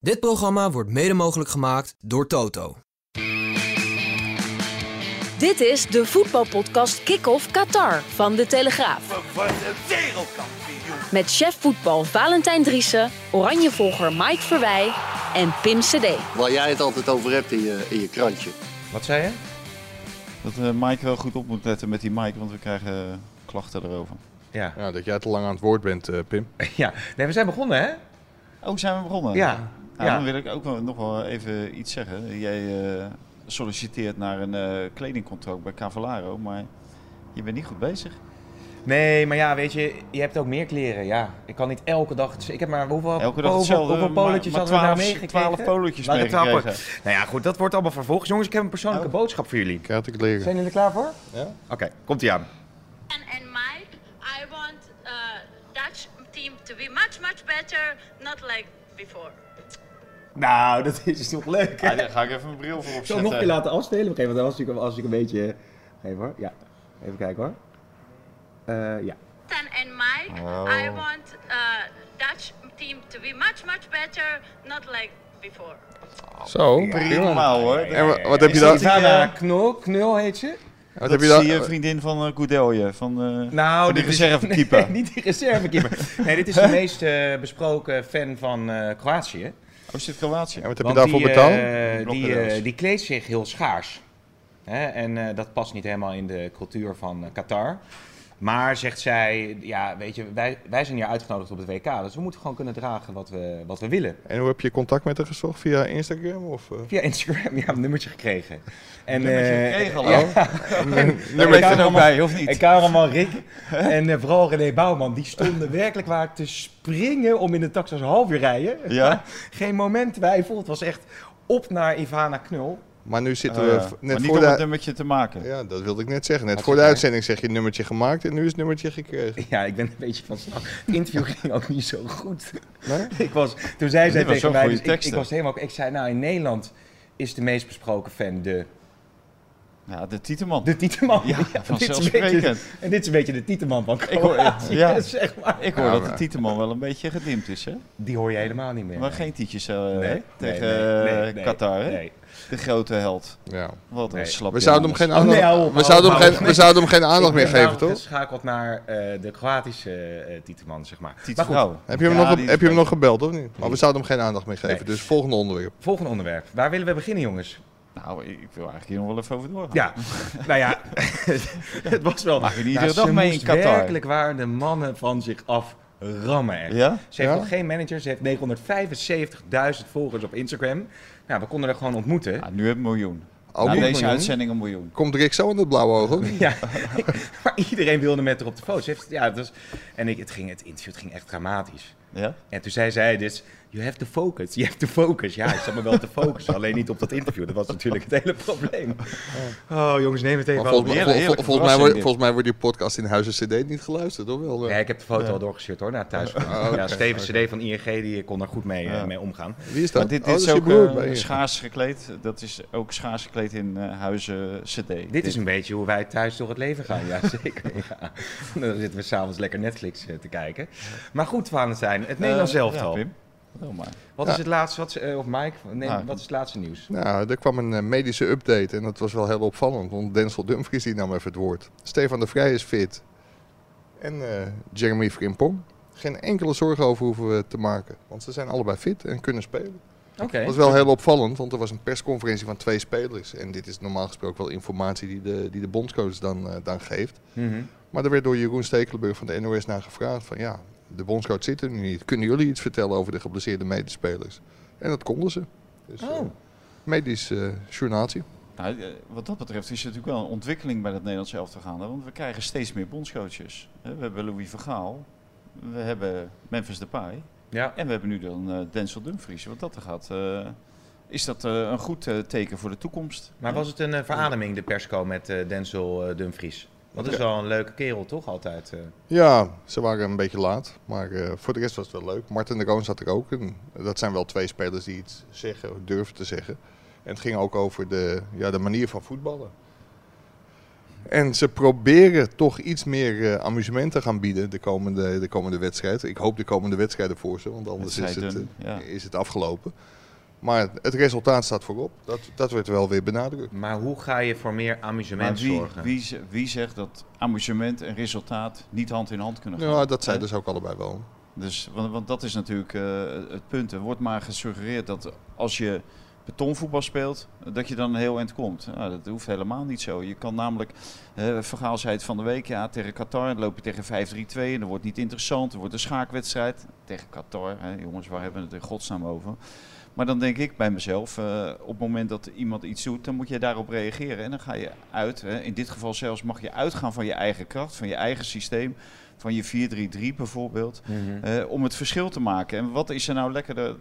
Dit programma wordt mede mogelijk gemaakt door Toto. Dit is de voetbalpodcast Kick-Off Qatar van De Telegraaf. Met chef voetbal Valentijn Driessen, Oranjevolger Mike Verwij en Pim CD. Waar jij het altijd over hebt in je, in je krantje. Wat zei je? Dat eh, Mike wel goed op moet letten met die Mike, want we krijgen eh, klachten erover. Ja. Ja, dat jij te lang aan het woord bent, eh, Pim. ja. Nee, we zijn begonnen, hè? Oh, zijn we begonnen? Ja. Nou, Ja. Dan wil ik ook wel, nog wel even iets zeggen. Jij eh, solliciteert naar een eh, kledingcontract bij Cavallaro, maar je bent niet goed bezig. Nee, maar ja, weet je, je hebt ook meer kleren. Ja, ik kan niet elke dag. dus Ik heb maar hoeveel, Elke dag hoeveel, hoeveel poletjes hadden we nou 12 meegekregen? 12 poletjes Waren het 12 meegekregen. Nou ja, goed, dat wordt allemaal vervolgens. Jongens, ik heb een persoonlijke Oh. boodschap voor jullie. Ik leren. Zijn jullie er klaar voor? Ja? Oké, komt ie aan. And, and Mike, I want uh, Dutch team to be much, much better, not like before. Nou, dat is toch leuk, Ja, daar ga ik even mijn bril voor Zal ik opzetten. nog een keer laten afspelen? Oké, want dan was ik, als ik een beetje... Even hoor, ja. Even kijken hoor. Eh, ja. And Mike, Oh. I want uh, Dutch team to be much, much better, not like before. Zo, Prima hoor. En wa- wat heb je dan? eh, Knul, Knul heet ze. Wat Dat heb je dan? eh, vriendin van uh, Goudelje, van, eh Nou, van die reservekeeper. Nee, niet die reservekeeper. Nee, dit is de meest besproken fan van eh, Kroatië. Oh, Kroatië? En wat heb je daarvoor die, betaald? eh, die, eh, die kleedt zich heel schaars. Hè? En eh, dat past niet helemaal in de cultuur van Qatar. Maar zegt zij, ja, weet je, wij, wij zijn hier uitgenodigd op het WK. Dus we moeten gewoon kunnen dragen wat we, wat we willen. En hoe heb je contact met haar gezocht? Via Instagram? Of, eh? Via Instagram, ja, een nummertje gekregen. En, Nummertje eh, gekregen al? ja. Nummer er ook bij, of niet? En cameraman Rick en eh, vooral René Bouwman, die stonden werkelijk waar te springen om in de taxi als een half uur rijden. Ja? Geen moment twijfel. Het was echt op naar Ivana Knul. Maar nu zitten Oh, we ja. v- maar net niet voor om het de... nummertje te maken. Ja, dat wilde ik net zeggen. Net voor de uitzending zeg je nummertje gemaakt en nu is het nummertje gekregen. Ja, ik ben een beetje van slag. Het interview ging ook niet zo goed. Nee? Ik was, toen zei zij was tegen mij, dus ik, was helemaal, ik zei nou in Nederland is de meest besproken fan de, Ja, de Tieteman. de Tieteman. Ja, dit is een vanzelfsprekend. beetje, en dit is een beetje de Tieteman van Ik hoor- Kroatië, ja. zeg maar. Ik hoor Ja, dat de Tieteman wel een beetje gedimd is, hè? Die hoor je helemaal niet meer. Maar geen tietjes eh, Nee? tegen Nee, nee, eh, nee, nee, Qatar, hè? Nee. De grote held. Ja. Wat een Nee. slap We zouden hem geen Oh, aandacht, we zouden hem geen, we zouden hem geen aandacht Ik meer geven, daarom toch? geschakeld naar eh, de Kroatische eh Tieteman, zeg maar. Maar goed, Tietevrouw. Heb je hem, Ja, nog, heb je hem nog gebeld of niet? Maar we zouden hem geen aandacht meer geven. Dus volgende onderwerp. volgende onderwerp. Waar willen we beginnen, jongens? Nou, ik wil eigenlijk hier nog wel even over doorgaan. Ja, nou ja, het was wel... Maak je niet Nou, iedere dag mee in Qatar? werkelijk waar de mannen van zich aframmen. echt. Ja? Ze heeft Ja? nog geen manager, ze heeft 975.000 volgers op Instagram. Nou, we konden haar gewoon ontmoeten. Ja, nu heb ik een miljoen. Ook Na niet deze miljoen. uitzending een miljoen. Komt Rick zo in het blauwe niet? Ja, maar iedereen wilde met haar op de foto. Ze heeft, ja, het was, en ik, het, ging, het interview het ging echt dramatisch. Ja? En toen zei zij dus, you have to focus, you have to focus. Ja, ik zat me wel te focussen, alleen niet op dat interview. Dat was natuurlijk het hele probleem. Oh jongens, neem het even Maar volgens, Heerlijk, volgens, mij wordt, volgens mij wordt die podcast in Huizen CD niet geluisterd, hoor wel? Ja, ik heb de foto Ja. al doorgestuurd hoor, naar thuis. Oh, ja, Steven. CD van ING, die kon er goed mee, eh, Ja. mee omgaan. Wie is dat? Maar dit, Oh, dit dat is ook broer eh, schaars gekleed. Dat is ook schaars gekleed in eh, huizen CD. Dit is een beetje hoe wij thuis door het leven gaan, ja zeker. Ja. Dan zitten we s'avonds lekker Netflix eh, te kijken. Maar goed, Valentijn, het Nederlands Eh, elftal. Ja, Pim. Vertel maar. Wat Ja. is het laatste, wat, eh, of Mike, nee, Ah. wat is het laatste nieuws? Nou, er kwam een eh, medische update en dat was wel heel opvallend, want Denzel Dumfries die nam even het woord. Stefan de Vrij is fit. En eh, Jeremy Frimpong. Geen enkele zorgen over hoeven we te maken, want ze zijn allebei fit en kunnen spelen. Oké. Dat was wel heel opvallend, want er was een persconferentie van twee spelers. En dit is normaal gesproken wel informatie die de, die de bondscoach dan, dan geeft. Mhm. Maar er werd door Jeroen Stekelenburg van de NOS naar gevraagd van ja, de bondscoach zit er nu niet. Kunnen jullie iets vertellen over de geblesseerde medespelers? En dat konden ze. Dus, eh, Oh, medisch eh journatie. Nou, eh, wat dat betreft is er natuurlijk wel een ontwikkeling bij het Nederlands elftal gaande. Want we krijgen steeds meer bondscoaches. Hè, We hebben Louis Vergaal. We hebben Memphis Depay. ja. En we hebben nu dan eh, Denzel Dumfries. Wat dat er gaat, eh, is dat eh, een goed eh, teken voor de toekomst. Maar was het een eh, verademing, de persco met eh, Denzel eh, Dumfries? Dat is Ja. wel een leuke kerel, toch? Altijd. eh. Ja, ze waren een beetje laat. Maar eh, voor de rest was het wel leuk. Martin de Roon zat er ook. En dat zijn wel twee spelers die iets zeggen, of durven te zeggen. En het ging ook over de, ja, de manier van voetballen. En ze proberen toch iets meer eh, amusement te gaan bieden de komende, de komende wedstrijd. Ik hoop de komende wedstrijden voor ze, want anders is het, ja. is het afgelopen. Maar het resultaat staat voorop. Dat, dat wordt wel weer benadrukt. Maar hoe ga je voor meer amusement wie, zorgen? wie, ze- wie zegt dat amusement en resultaat niet hand in hand kunnen gaan? Ja, dat Hè? zei dus ook allebei wel. Dus, want, want dat is natuurlijk eh, het punt. Er wordt maar gesuggereerd dat als je betonvoetbal speelt, dat je dan een heel eind komt. Nou, dat hoeft helemaal niet zo. Je kan namelijk, eh Vergaal zei het van de week, ja, tegen Qatar loop je tegen 5-3-2 en dat wordt niet interessant. Er wordt een schaakwedstrijd tegen Qatar. Hè, jongens, waar hebben we het in godsnaam over? Maar dan denk ik bij mezelf, eh, op het moment dat iemand iets doet, dan moet je daarop reageren. En dan ga je uit. Hè. In dit geval zelfs mag je uitgaan van je eigen kracht, van je eigen systeem. Van je 4-3-3 bijvoorbeeld. Mhm. Om het verschil te maken. En wat is er nou lekkerder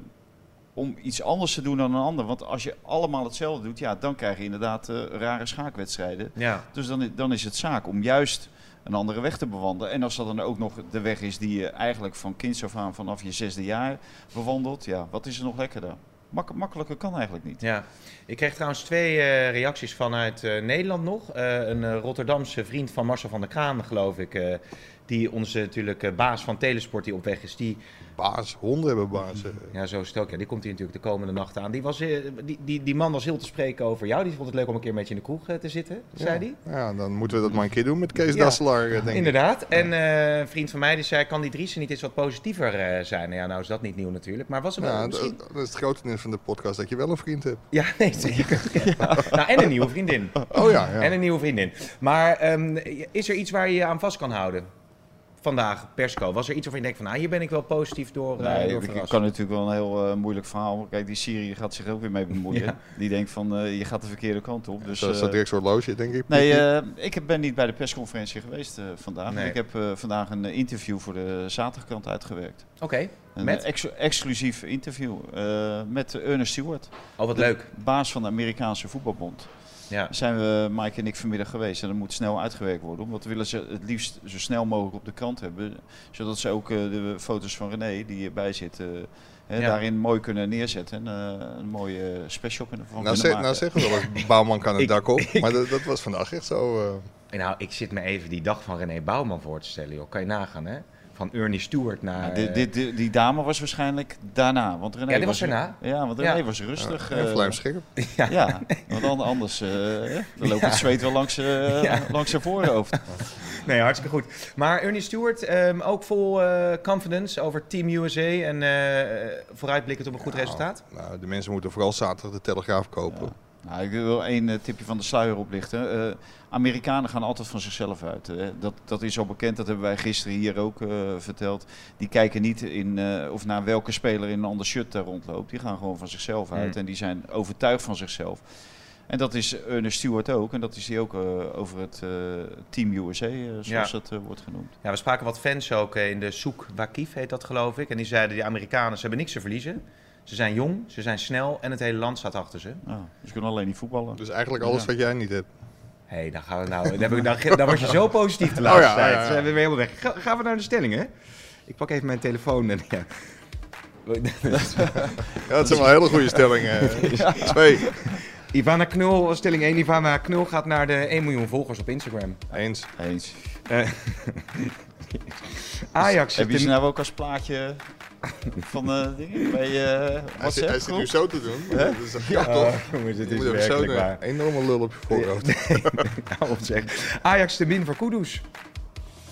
om iets anders te doen dan een ander? Want als je allemaal hetzelfde doet, ja, dan krijg je inderdaad eh, rare schaakwedstrijden. Ja. Dus dan, dan is het zaak om juist een andere weg te bewandelen. En als dat dan ook nog de weg is die je eigenlijk van kinds af aan vanaf je zesde jaar bewandelt, ja, wat is er nog lekkerder? Mak- makkelijker kan eigenlijk niet. Ja, ik kreeg trouwens twee eh, reacties vanuit eh, Nederland nog. Eh, een Rotterdamse vriend van Marcel van der Kraan, geloof ik. die onze natuurlijk baas van Telesport die op weg is. Die, Baas, honden hebben baas. ja, zo is het ook. Ja, die komt hier natuurlijk de komende nacht aan. Die, was, die, die, die man was heel te spreken over jou. Die vond het leuk om een keer met je in de kroeg te zitten, zei hij. Ja, dan moeten we dat maar een keer doen met Kees Ja. Dasselaar, denk ik. Inderdaad. En een vriend van mij die zei, kan die Driessen niet eens wat positiever zijn? Nou ja, nou is dat niet nieuw natuurlijk. Maar was wel Ja, misschien... dat is het grote nieuws van de podcast, dat je wel een vriend hebt. Ja, nee, zeker. Nou, en een nieuwe vriendin. Oh ja, ja. En een nieuwe vriendin. Maar ehm, is er iets waar je je aan vast kan houden? Vandaag, persco. Was er iets waarvan je denkt van, nou, hier ben ik wel positief door, eh Nee, door ik verrast? kan natuurlijk wel een heel eh, moeilijk verhaal. Kijk, die Syrië gaat zich ook weer mee bemoeien. Ja. Die denkt van, eh, je gaat de verkeerde kant op. Dus, Zoals eh, dat Dirk's horloge, denk ik. Nee, eh, ik heb- ben niet bij de persconferentie geweest vandaag. Nee. Ik heb eh, vandaag een interview voor de zaterdagkrant uitgewerkt. Oké, Een met? eh, ex- exclusief interview eh, met Ernest Stewart, Oh, wat leuk. baas van de Amerikaanse voetbalbond. Ja. Zijn we, Mike en ik, vanmiddag geweest. En dat moet snel uitgewerkt worden. Omdat we willen ze het liefst zo snel mogelijk op de krant hebben. Zodat ze ook eh, de foto's van René, die hierbij zitten, hè, Ja. daarin mooi kunnen neerzetten. En eh, een mooie special kunnen van Nou, kunnen zeg, nou maken. zeggen we wel eens, Bouwman kan het Ik- dak op. Maar dat, dat was vandaag echt zo. eh, Nou, ik zit me even die dag van René Bouwman voor te stellen, joh. Kan je nagaan, hè? Van Ernie Stewart naar... Ja, dit, eh, dit, die, die dame was waarschijnlijk daarna. Want René Ja, die was erna. Ja, want René Ja. was rustig. en eh, vlijmscherp. ja, want an- anders eh, dan loopt het zweet wel langs, Ja. langs zijn voorhoofd. Nee, hartstikke goed. Maar Ernie Stewart, ehm, ook vol eh, confidence over Team USA en eh, vooruitblikkend op een goed resultaat? Nou, de mensen moeten vooral zaterdag de Telegraaf kopen. Nou, ik wil één eh, tipje van de sluier oplichten. Eh, Amerikanen gaan altijd van zichzelf uit. hè. Dat, dat is al bekend, dat hebben wij gisteren hier ook eh, verteld. Die kijken niet in, of naar welke speler in een ander shirt daar rondloopt. Die gaan gewoon van zichzelf uit Hmm. en die zijn overtuigd van zichzelf. En dat is Ernest Stewart ook. En dat is hij ook over het Team USA, zoals Ja. dat wordt genoemd. Ja, we spraken wat fans ook in de Soek Wakif, heet dat geloof ik. En die zeiden, die Amerikanen, ze hebben niks te verliezen. Ze zijn jong, ze zijn snel en het hele land staat achter ze. Ja, ze kunnen alleen niet voetballen. Dus eigenlijk alles Ja. wat jij niet hebt. Hé, hey, dan gaan we nou. Dan, heb ik, dan, dan word je zo positief de laatste Oh ja, tijd. ja, ja. Zijn we weer helemaal weg. Ga- gaan we naar de stellingen? Ik pak even mijn telefoon. En, ja. Ja, dat zijn wel hele goede stellingen. Twee. Ivana Knul, stelling 1. Ivana Knul gaat naar de 1 miljoen volgers op Instagram. Eens. Eens. Eh, Ajax Heb je ze nou ook als plaatje van eh dingen bij eh Hij zit, WhatsApp? hij zit nu zo te doen. Dat is toch ja, toch? Dit is moet zo een enorme lul op je voorhoofd. Op zeg. Ajax te min voor Kudus.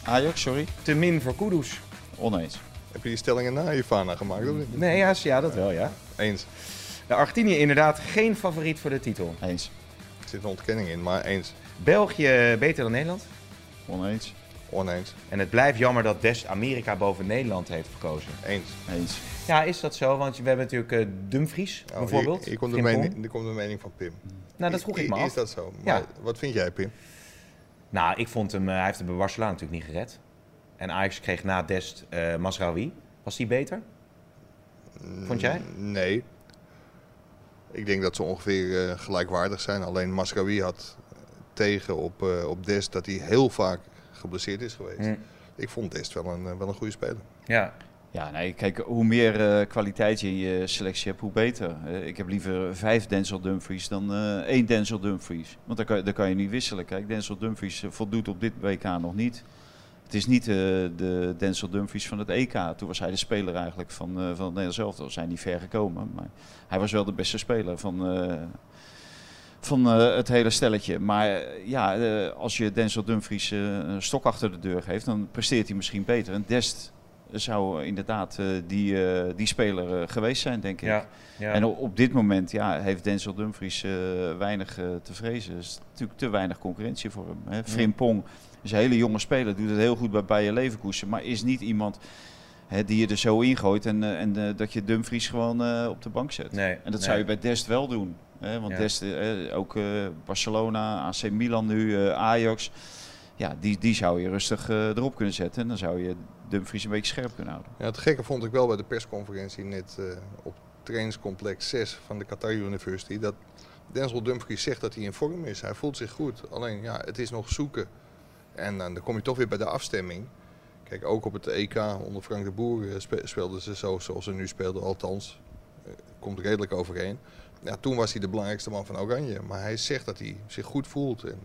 Ajax, sorry. Te min voor Kudus. Oneens. Heb je die stellingen na Ivana gemaakt? Of niet? Nee, ja, ja, dat wel, ja. Eens. De Argentinië inderdaad geen favoriet voor de titel. Eens. Er zit een ontkenning in, maar eens. België beter dan Nederland. Oneens. Oneens. En het blijft jammer dat Dest Amerika boven Nederland heeft verkozen. Eens. Eens. Ja, is dat zo? Want we hebben natuurlijk eh, Dumfries Nou, bijvoorbeeld. Hier, hier, komt de mening, hier komt de mening van Pim. Nou, dat vroeg ik me Is dat zo? Maar Ja. wat vind jij, Pim? Nou, ik vond hem, eh, hij heeft het bij Barcelona natuurlijk niet gered. En Ajax kreeg na Dest eh Masraoui. Was die beter? Vond jij? Nee. Ik denk dat ze ongeveer eh, gelijkwaardig zijn. Alleen Mascawi had tegen op, eh, op Dest dat hij heel vaak geblesseerd is geweest. Hm. Ik vond Dest wel een, eh, wel een goede speler. Ja. Ja, nee, kijk, hoe meer eh, kwaliteit je in je selectie hebt, hoe beter. Eh, ik heb liever vijf Denzel Dumfries dan eh, één Denzel Dumfries. Want dan kan, dan kan je niet wisselen. Kijk, Denzel Dumfries voldoet op dit WK nog niet. Het is niet eh, de Denzel Dumfries van het EK. Toen was hij de speler eigenlijk van, eh, van het Nederlands elftal. We zijn niet ver gekomen, maar hij was wel de beste speler van, eh, van eh, het hele stelletje. Maar eh, ja, eh, als je Denzel Dumfries een stok achter de deur geeft, dan presteert hij misschien beter. En Dest zou inderdaad die, die speler geweest zijn, denk ik. Ja, ja. En op, dit moment ja, heeft Denzel Dumfries weinig te vrezen. Er is natuurlijk te weinig concurrentie voor hem. Hè. Frimpong is een hele jonge speler, doet het heel goed bij Bayer Leverkusen, maar is niet iemand hè, die je er zo ingooit en, en dat je Dumfries gewoon op de bank zet. Nee, En dat nee. zou je bij Dest wel doen. Hè? Want Ja. Eh, ook eh, Barcelona, AC Milan nu, eh, Ajax. Ja, die, die zou je rustig erop kunnen zetten. En dan zou je Dumfries een beetje scherp kunnen houden. Ja, het gekke vond ik wel bij de persconferentie net op trainingscomplex 6 van de Qatar University. Dat Denzel Dumfries zegt dat hij in vorm is. Hij voelt zich goed. Alleen ja, het is nog zoeken. En dan, dan kom je toch weer bij de afstemming. Kijk, ook op het EK onder Frank de Boer spe- speelden ze zo zoals ze nu speelden. Althans, komt redelijk overeen. Ja, toen was hij de belangrijkste man van Oranje. Maar hij zegt dat hij zich goed voelt. En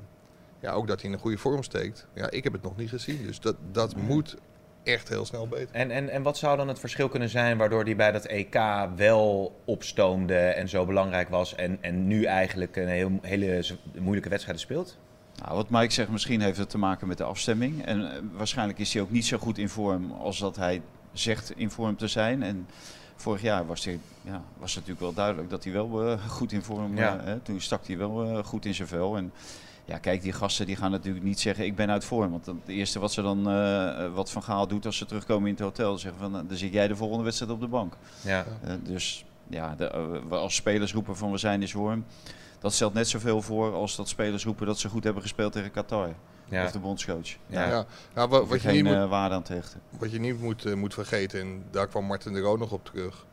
ja, ook dat hij in een goede vorm steekt. Ja, ik heb het nog niet gezien. Dus dat, dat moet echt heel snel beter. En, en, en wat zou dan het verschil kunnen zijn waardoor hij bij dat EK wel opstoomde en zo belangrijk was en, en nu eigenlijk een heel, hele moeilijke wedstrijden speelt? Nou, wat Mike zegt, misschien heeft het te maken met de afstemming. En eh, waarschijnlijk is hij ook niet zo goed in vorm als dat hij zegt in vorm te zijn. En vorig jaar was, hij, ja, was het natuurlijk wel duidelijk dat hij wel eh, goed in vorm Ja. eh, hè, Toen stak hij wel eh, goed in zijn vel. En ja, kijk, die gasten die gaan natuurlijk niet zeggen ik ben uit vorm. Want het eerste wat ze dan, wat Van Gaal doet als ze terugkomen in het hotel, zeggen van nou, dan zit jij de volgende wedstrijd op de bank. Ja. Dus ja, de, eh, we als spelers roepen van we zijn in vorm. Dat stelt net zoveel voor als dat spelers roepen dat ze goed hebben gespeeld tegen Qatar. Ja. Of de bondscoach. Ja. Ja. Ja, wat, Wat je geen niet moet, eh, waarde aan te hechten. wat je niet moet, eh, moet vergeten, en daar kwam Martin de Roo nog op terug,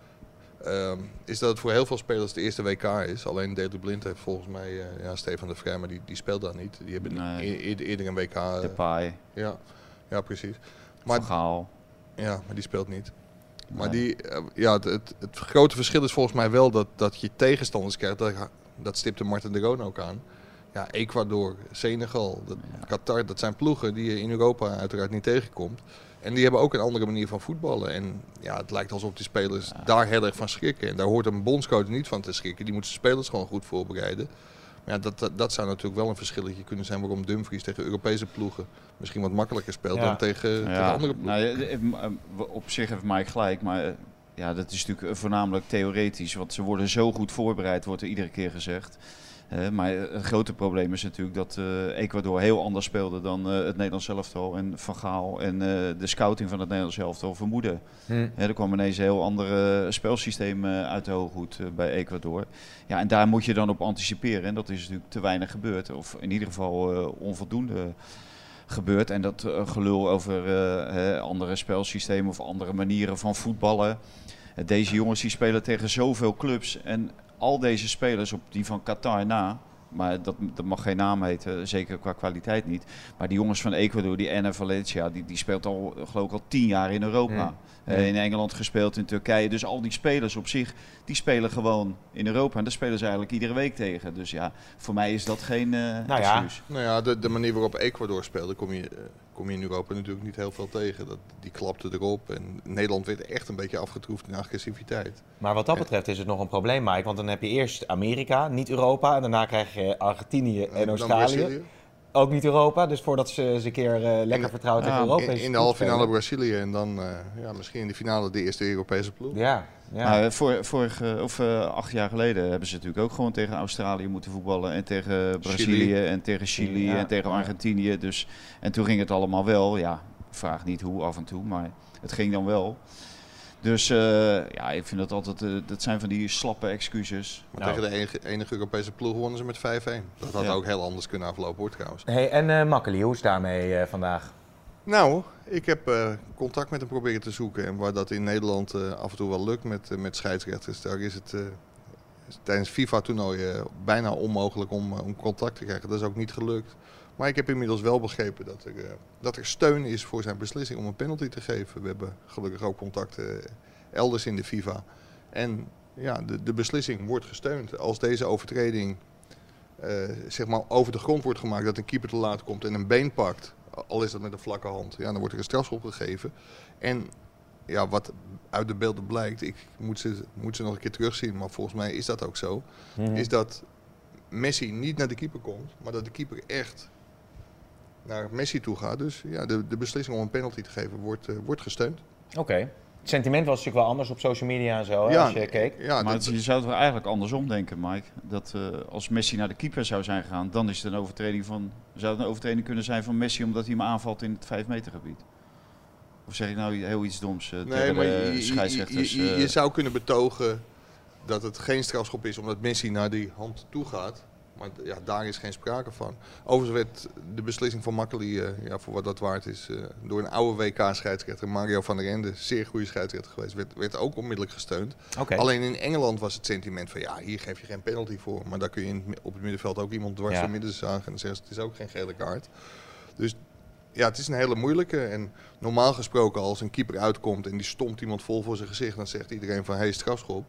ehm, is dat het voor heel veel spelers de eerste WK is. Alleen Daley Blind heeft volgens mij, eh, ja, Stefan de Vrij, maar die, die speelt daar niet. Die hebben Nee. e- eerder, eerder een WK. De paai, ja, ja, precies. Van Maar, Gaal. ja, maar die speelt niet. Maar Nee. die, eh, ja, het, het, het grote verschil is volgens mij wel dat, dat je tegenstanders krijgt. Dat, dat stipte Martin de Roon ook aan. Ja, Ecuador, Senegal, dat, Ja. Qatar, dat zijn ploegen die je in Europa uiteraard niet tegenkomt. En die hebben ook een andere manier van voetballen. En ja, het lijkt alsof die spelers daar heel erg van schrikken. En daar hoort een bondscoach niet van te schrikken. Die moeten spelers gewoon goed voorbereiden. Maar ja, dat, dat, dat zou natuurlijk wel een verschilletje kunnen zijn waarom Dumfries tegen Europese ploegen misschien wat makkelijker speelt Ja. dan tegen, tegen Ja, andere ploegen. nou, ja, eh, eh, op zich heeft Mike gelijk, maar eh, ja, dat is natuurlijk eh, voornamelijk theoretisch. Want ze worden zo goed voorbereid, wordt er iedere keer gezegd. Eh, maar het grote probleem is natuurlijk dat eh, Ecuador heel anders speelde dan eh, het Nederlands elftal. En Van Gaal en eh, de scouting van het Nederlands elftal vermoeden. Hm. Hè, er kwam ineens een heel ander eh, spelsysteem eh, uit de hooghoed eh, bij Ecuador. Ja, en daar moet je dan op anticiperen. En dat is natuurlijk te weinig gebeurd. Of in ieder geval eh, onvoldoende gebeurd. En dat eh, gelul over eh, andere spelsystemen of andere manieren van voetballen. Eh, deze jongens die spelen tegen zoveel clubs. En al deze spelers op die van Qatar na. Maar dat, dat mag geen naam heten, zeker qua kwaliteit niet. Maar die jongens van Ecuador, die Enna Valencia, die, die speelt al, geloof ik, al tien jaar in Europa. Eh, in Engeland gespeeld, in Turkije. Dus al die spelers op zich, die spelen gewoon in Europa. En daar spelen ze eigenlijk iedere week tegen. Dus ja, voor mij is dat geen eh Nou ja. excuus. Nou ja, de, de manier waarop Ecuador speelde, kom je, eh, kom je in Europa natuurlijk niet heel veel tegen. Dat, die klapte erop en Nederland werd echt een beetje afgetroefd in agressiviteit. Maar wat dat betreft is het nog een probleem, Mike. Want dan heb je eerst Amerika, niet Europa. En daarna krijg je Argentinië en Australië. Ook niet Europa. Dus voordat ze eens een keer eh, lekker de- vertrouwd ja, tegen Europa In, is in de halve finale Brazilië en dan eh, ja, misschien in de finale de eerste Europese ploeg. Ja, ja. Maar eh, voor, vorige, of, eh, acht jaar geleden hebben ze natuurlijk ook gewoon tegen Australië moeten voetballen. En tegen Brazilië Chili. en tegen Chili Ja, en tegen. Argentinië. Dus, en toen ging het allemaal wel. Ja, vraag niet hoe af en toe, maar het ging dan wel. Dus eh, ja, ik vind dat altijd, eh, dat zijn van die slappe excuses. Maar Nou. tegen de enige, enige Europese ploeg wonnen ze met 5-1. Dat had Ja. ook heel anders kunnen aflopen hoor trouwens. Hey, en eh Makkeli, hoe is het daarmee eh, vandaag? Nou, ik heb eh, contact met hem proberen te zoeken. En waar dat in Nederland eh, af en toe wel lukt met, met scheidsrechters, daar is het eh, tijdens FIFA-toernooien bijna onmogelijk om, om contact te krijgen. Dat is ook niet gelukt. Maar ik heb inmiddels wel begrepen dat er, eh, dat er steun is voor zijn beslissing om een penalty te geven. We hebben gelukkig ook contacten elders in de FIFA. En ja, de, de beslissing wordt gesteund. Als deze overtreding eh, zeg maar over de grond wordt gemaakt, dat een keeper te laat komt en een been pakt, al is dat met een vlakke hand, ja, dan wordt er een strafschop gegeven. En ja, wat uit de beelden blijkt, ik moet ze, moet ze nog een keer terugzien, maar volgens mij is dat ook zo, Mhm. is dat Messi niet naar de keeper komt, maar dat de keeper echt naar Messi toe gaat. Dus ja, de, de beslissing om een penalty te geven wordt, eh, wordt gesteund. Oké. Het sentiment was natuurlijk wel anders op social media en zo, Ja, als je keek. Ja, maar het- je zou het wel eigenlijk andersom denken, Mike. Dat eh, als Messi naar de keeper zou zijn gegaan, dan is het een overtreding van, zou het een overtreding kunnen zijn van Messi omdat hij hem aanvalt in het 5 meter gebied. Of zeg ik nou heel iets doms uh, Nee, maar je, je- je- scheidsrechters? je- je eh, zou kunnen betogen dat het geen strafschop is omdat Messi naar die hand toe gaat. Maar ja, daar is geen sprake van. Overigens werd de beslissing van Makkeli, eh, ja, voor wat dat waard is, eh, door een oude WK-scheidsrechter, Mario van der Ende, zeer goede scheidsrechter geweest, werd, werd ook onmiddellijk gesteund. Alleen in Engeland was het sentiment van ja, hier geef je geen penalty voor. Maar daar kun je in, op het middenveld ook iemand dwars Ja. door midden zagen en dan zeggen ze het is ook geen gele kaart. Dus ja, het is een hele moeilijke. En normaal gesproken als een keeper uitkomt en die stompt iemand vol voor zijn gezicht, dan zegt iedereen van hey, strafschop.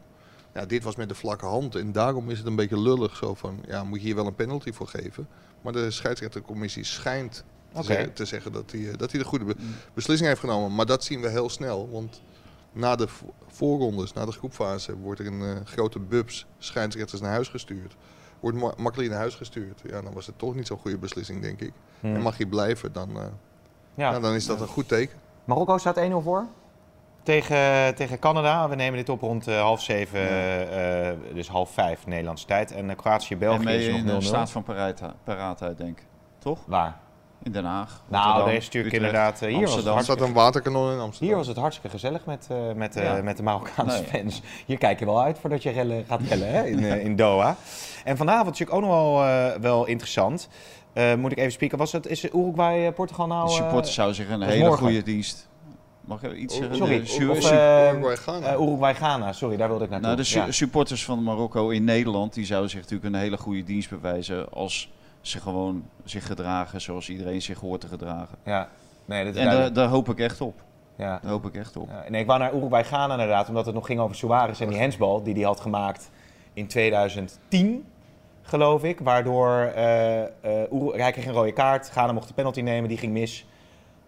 Ja, dit was met de vlakke hand en daarom is het een beetje lullig zo van, ja, moet je hier wel een penalty voor geven. Maar de scheidsrechtercommissie schijnt te, zeggen, te zeggen dat hij, eh, dat hij de goede be- beslissing heeft genomen. Maar dat zien we heel snel, want na de vo- voorrondes, na de groepfase, wordt er een eh, grote bubs scheidsrechters naar huis gestuurd. Wordt ma makkelijk naar huis gestuurd. Ja, dan was het toch niet zo'n goede beslissing, denk ik. Hmm. En mag hij blijven, dan, eh, Ja. ja, dan is dat een goed teken. Marokko staat 1-0 voor. Tegen, tegen Canada. We nemen dit op rond eh, half zeven, eh, dus half vijf Nederlandse tijd. En uh, Kroatië-België is in nog 0-0. een staat van paraatheid, paraatheid, denk ik. Toch? Waar? In Den Haag. Nou, deze natuurlijk Utrecht, inderdaad... eh, hier, was het Amsterdam. Er staat hartstikke, een waterkanon in Amsterdam. hier was het hartstikke gezellig met, eh, met, eh, Ja. met de Marokkaanse Nee. fans. Hier kijk je wel uit voordat je rellen, gaat rellen hè, in, eh, in Doha. En vanavond is natuurlijk ook nog wel, eh, wel interessant. Eh, moet ik even spreken. Was het, is Uruguay-Portugal nou... De eh, supporters zouden zich een hele morgen. goede dienst... Mag ik iets zeggen? Sorry, su- eh, Uruguay-Ghana. eh, Uruguay-Ghana, sorry, daar wilde ik naartoe. nou, de su- Ja. supporters van Marokko in Nederland die zouden zich natuurlijk een hele goede dienst bewijzen als ze gewoon zich gedragen zoals iedereen zich hoort te gedragen. ja. Nee, dat is En daar, hoop ik echt op. Ja. Daar hoop ik echt op. Ja, nee, ik wou naar Uruguay gaan inderdaad, omdat het nog ging over Suarez en die hensbal die hij had gemaakt in 2010, geloof ik. Waardoor eh, eh, Uruguay, hij kreeg een rode kaart, Ghana mocht de penalty nemen, die ging mis.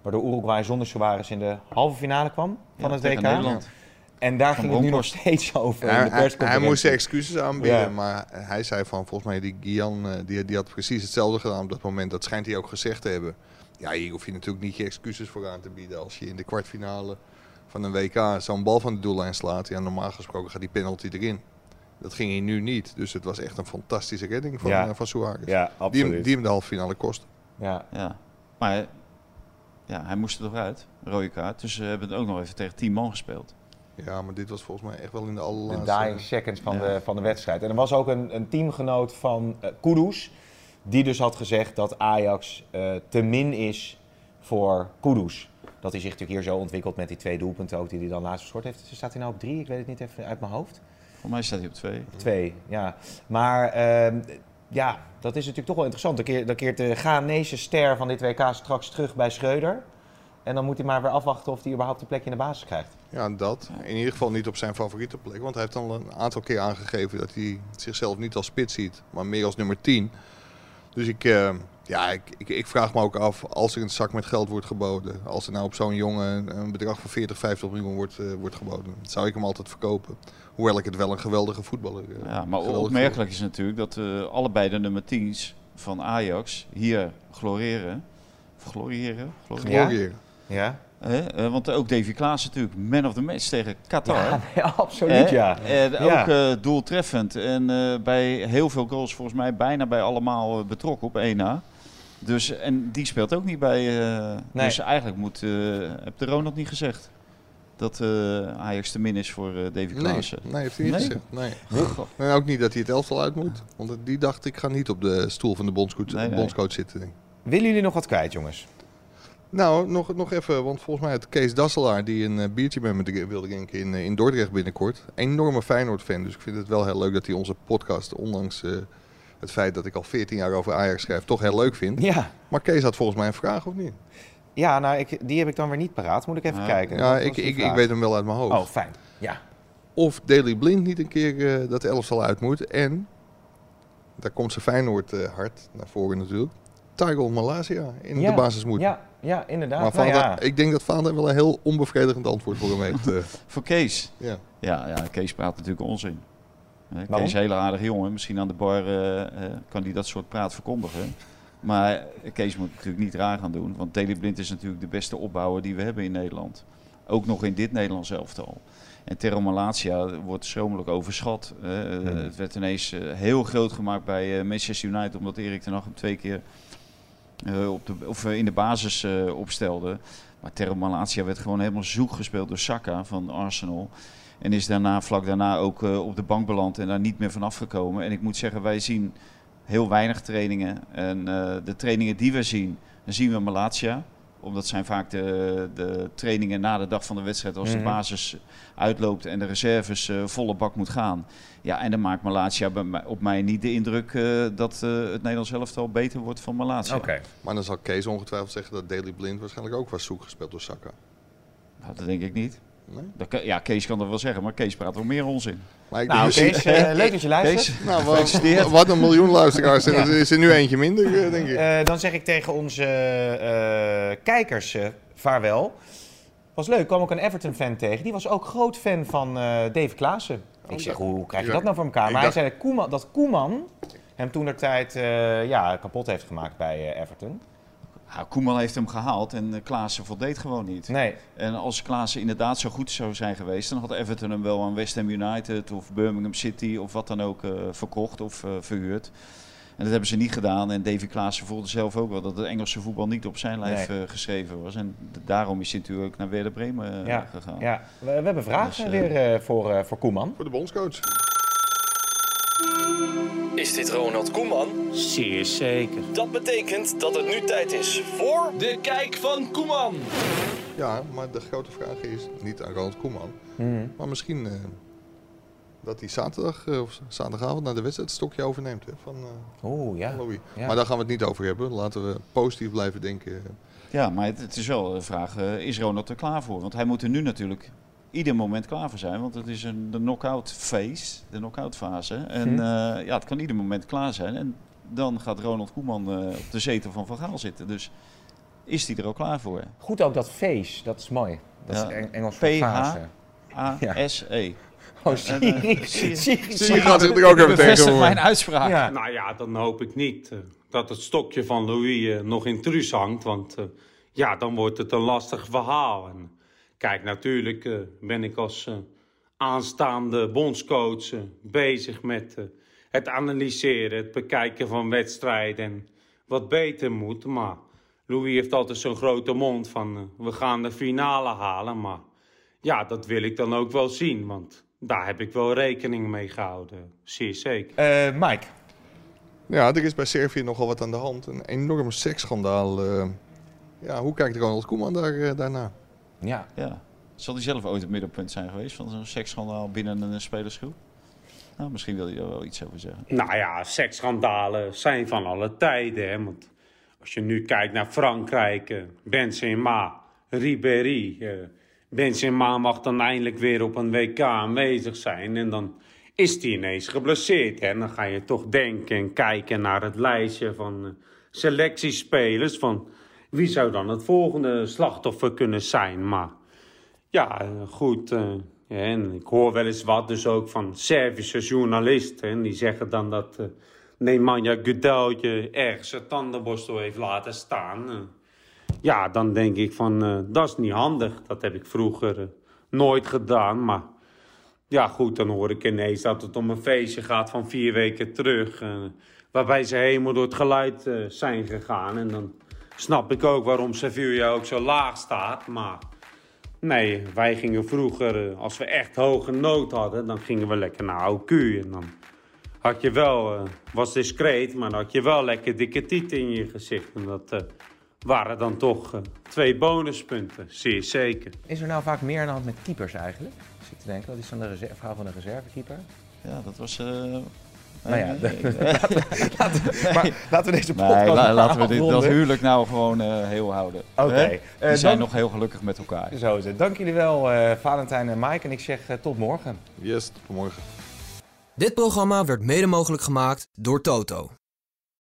Waardoor Uruguay zonder Suarez in de halve finale kwam van Ja, het WK. Nederland. En daar Van ging het nu nog steeds over Ja, in de hij, moest zijn excuses aanbieden, Ja. maar hij zei van, volgens mij die Gian, eh, die, die had precies hetzelfde gedaan op dat moment. Dat schijnt hij ook gezegd te hebben. Ja, hier hoef je natuurlijk niet je excuses voor aan te bieden. Als je in de kwartfinale van een WK zo'n bal van de doellijn slaat, ja, normaal gesproken gaat die penalty erin. Dat ging hij nu niet, dus het was echt een fantastische redding van, Ja. eh, van Suarez. Ja, die, hem, die hem de halve finale kostte. Ja. Ja. Maar ja, hij moest er toch uit, rode kaart. Dus ze hebben het ook nog even tegen 10 man gespeeld. Ja, maar dit was volgens mij echt wel in de De allerlaatste... dying seconds van, Ja. de, van de wedstrijd. En er was ook een, een teamgenoot van eh Kudus, die dus had gezegd dat Ajax eh, te min is voor Kudus. Dat hij zich natuurlijk hier zo ontwikkelt met die twee doelpunten ook die hij dan laatst gescoord heeft. Staat hij nou op drie? Ik weet het niet even uit mijn hoofd. Voor mij staat hij op 2. Twee, ja. Maar ehm, ja, dat is natuurlijk toch wel interessant. Dan keert, de Ghanese ster van dit WK straks terug bij Schreuder. En dan moet hij maar weer afwachten of hij überhaupt een plekje in de basis krijgt. Ja, dat. In ieder geval niet op zijn favoriete plek. Want hij heeft al een aantal keer aangegeven dat hij zichzelf niet als spits ziet, maar meer als nummer 10. Dus ik, eh, ja, ik, ik, ik vraag me ook af, als er een zak met geld wordt geboden, als er nou op zo'n jongen een, een bedrag van 40, 50 miljoen wordt, eh, wordt geboden, zou ik hem altijd verkopen. Hoewel ik het wel een geweldige voetballer uh, Ja, maar opmerkelijk is natuurlijk dat uh, allebei de nummer 10's van Ajax hier gloreren. Of gloriëren? Gloriëren. Ja. Eh, uh, want ook Davy Klaas natuurlijk man of the match tegen Qatar. Ja, nee, absoluut ja. En ook uh, doeltreffend. En uh, bij heel veel goals volgens mij bijna bij allemaal uh, betrokken op 1 na. Dus, en die speelt ook niet bij. Nee. Dus eigenlijk moet, heb de Ronald niet gezegd. Dat Ajax te min is voor Davy Klaassen. Nee, nee, heeft hij niet nee? gezegd. Nee. En ook niet dat hij het elftal uit moet. Want die dacht, ik ga niet op de stoel van de bondscoach, nee, bondscoach zitten. Denk. Willen jullie nog wat kwijt, jongens? Nou, nog, nog even, want volgens mij het Kees Dasselaar die een uh, biertje met me wilde drinken in, uh, in Dordrecht binnenkort. Enorme Feyenoord-fan, dus ik vind het wel heel leuk dat hij onze podcast, ondanks uh, het feit dat ik al 14 jaar over Ajax schrijf toch heel leuk vind. Ja. Maar Kees had volgens mij een vraag of niet? Ja, nou, ik, die heb ik dan weer niet paraat. Moet ik even Ja. kijken. Ja, ik, ik, ik weet hem wel uit mijn hoofd. Oh, fijn. Ja. Of Daley Blind niet een keer eh, dat elftal uit moet. En, daar komt zijn Feyenoord eh, hard naar voren natuurlijk. Tyron Malasia in Ja, de basis moet. Ja, ja inderdaad. Maar Nou Vader- ja. ik denk dat Vader wel een heel onbevredigend antwoord voor hem heeft. eh. Voor Kees. ja. Ja, ja, Kees praat natuurlijk onzin. Kees Waarom? is een hele aardige jongen. Misschien aan de bar eh, eh, kan hij dat soort praat verkondigen. Maar Kees moet natuurlijk niet raar gaan doen. Want Daley Blind is natuurlijk de beste opbouwer die we hebben in Nederland. Ook nog in dit Nederlands elftal. En Terro Malatia wordt schromelijk overschat. Eh, Hmm. Het werd ineens heel groot gemaakt bij eh, Manchester United. Omdat Erik ten Hag hem twee keer op de, of, in de basis opstelde. Maar Terro Malatia werd gewoon helemaal zoek gespeeld door Saka van Arsenal. En is daarna, vlak daarna ook eh, op de bank beland en daar niet meer van afgekomen. En ik moet zeggen, wij zien heel weinig trainingen. En eh, de trainingen die we zien, dan zien we Malatia. Omdat zijn vaak de, de trainingen na de dag van de wedstrijd als Mhm. de basis uitloopt en de reserves eh, volle bak moet gaan. Ja, en dan maakt Malatia op mij niet de indruk eh, dat eh, het Nederlands elftal beter wordt van Malatia. Oké. Maar dan zal Kees ongetwijfeld zeggen dat Daley Blind waarschijnlijk ook was zoek gespeeld door Saka. Nou, dat denk ik niet. Nee? Dat ja, Kees kan dat wel zeggen, maar Kees praat wel meer onzin. Maar ik Nou, denk- Kees, eh, leuk dat je luistert. Kees, nou, wat, een miljoen luisteraars. Ja. er is er nu eentje minder, eh, denk ik. Eh, dan zeg ik tegen onze eh, kijkers vaarwel. Was leuk, kwam ook een Everton-fan tegen. Die was ook groot fan van eh Dave Klaassen. ik zeg, hoe, hoe krijg je Ja. dat nou voor elkaar? Maar dacht- hij zei dat Koeman, dat Koeman hem toen der tijd eh, ja, kapot heeft gemaakt bij eh, Everton. Ja, Koeman heeft hem gehaald en eh, Klaassen voldeed gewoon niet. Nee, En als Klaassen inderdaad zo goed zou zijn geweest, dan had Everton hem wel aan West Ham United of Birmingham City of wat dan ook eh, verkocht of eh, verhuurd. En dat hebben ze niet gedaan. En Davy Klaassen voelde zelf ook wel dat het Engelse voetbal niet op zijn lijf Nee. geschreven was. En daarom is hij natuurlijk ook naar Werder Bremen ja, gegaan. ja. We, we hebben vragen Dus, weer eh, voor, eh, voor Koeman. Voor de bondscoach. Is dit Ronald Koeman? Zeer zeker. Dat betekent dat het nu tijd is voor de kijk van Koeman. Ja, maar de grote vraag is niet aan Ronald Koeman. Mhm. Maar misschien eh, dat hij zaterdag eh, of zaterdagavond naar de wedstrijd het stokje overneemt hè, van eh, Oeh, ja. van Louis. Ja. Maar daar gaan we het niet over hebben. Laten we positief blijven denken. Ja, maar het, het is wel een vraag, eh, is Ronald er klaar voor? Want hij moet er nu natuurlijk ieder moment klaar voor zijn. Want het is een, de knock-out phase, de knock-out fase. En Hm. eh, ja, het kan ieder moment klaar zijn. En dan gaat Ronald Koeman eh, op de zetel van Van Gaal zitten. Dus is hij er al klaar voor? Goed ook dat face, dat is mooi. Dat Ja. is Eng- Engels voor PH. fase. A-S-E. Oh, Siri. Siri. Siri- Siri gaat zich er ook even tegen mijn uitspraak. Ja. Nou ja, dan hoop ik niet eh, dat het stokje van Louis nog in truus hangt. Want eh, ja, dan wordt het een lastig verhaal. En kijk, natuurlijk eh, ben ik als eh, aanstaande bondscoach eh, bezig met eh, het analyseren, het bekijken van wedstrijden en wat beter moet. Maar Louis heeft altijd zo'n grote mond van we gaan de finale halen. Maar ja, dat wil ik dan ook wel zien, want daar heb ik wel rekening mee gehouden. Zeer zeker. Eh, Mike. Ja, er is bij Servië nogal wat aan de hand. Een enorm seksschandaal. eh. ja, hoe kijkt Ronald Koeman daar, daarna? Ja. Ja. Zal hij zelf ooit het middelpunt zijn geweest van zo'n seksschandaal binnen een spelersgroep? Nou, misschien wil hij er wel iets over zeggen. Nou ja, seksschandalen zijn van alle tijden. Hè? Want als je nu kijkt naar Frankrijk, eh, Benzema, Ribéry. eh, Benzema mag dan eindelijk weer op een WK aanwezig zijn. En dan is hij ineens geblesseerd. Hè? En dan ga je toch denken en kijken naar het lijstje van eh, selectiespelers. Van wie zou dan het volgende slachtoffer kunnen zijn? Maar ja, goed. eh, en ik hoor wel eens wat dus ook van Servische journalisten. En die zeggen dan dat eh Nemanja Gudelje ergens zijn tandenborstel heeft laten staan. Eh, ja, dan denk ik van, dat is niet handig. Dat heb ik vroeger nooit gedaan. Maar ja, goed, dan hoor ik ineens dat het om een feestje gaat van vier weken terug. waarbij ze helemaal door het geluid zijn gegaan. En dan snap ik ook waarom Sevilla ook zo laag staat. Maar nee, wij gingen vroeger, eh, als we echt hoge nood hadden, dan gingen we lekker naar OQ. En dan had je wel, eh, was discreet, maar dan had je wel lekker dikke tieten in je gezicht. En dat eh, waren dan toch twee bonuspunten, zeer zeker. Is er nou vaak meer aan de hand met keepers eigenlijk? Zit te denken, wat is dan de reserve, verhaal van de reservekeeper? Ja, dat was eh, Nou ja, Nee, nee. laten, we- laten we- we deze Nee, podcast la- maar laten we dit, dat huwelijk nou gewoon eh, heel houden. Oké. Eh, Die zijn dan- nog heel gelukkig met elkaar. Zo is het. Dank jullie wel, eh, Valentijn en Mike. En ik zeg tot morgen. Yes, tot morgen. Dit programma werd mede mogelijk gemaakt door Toto.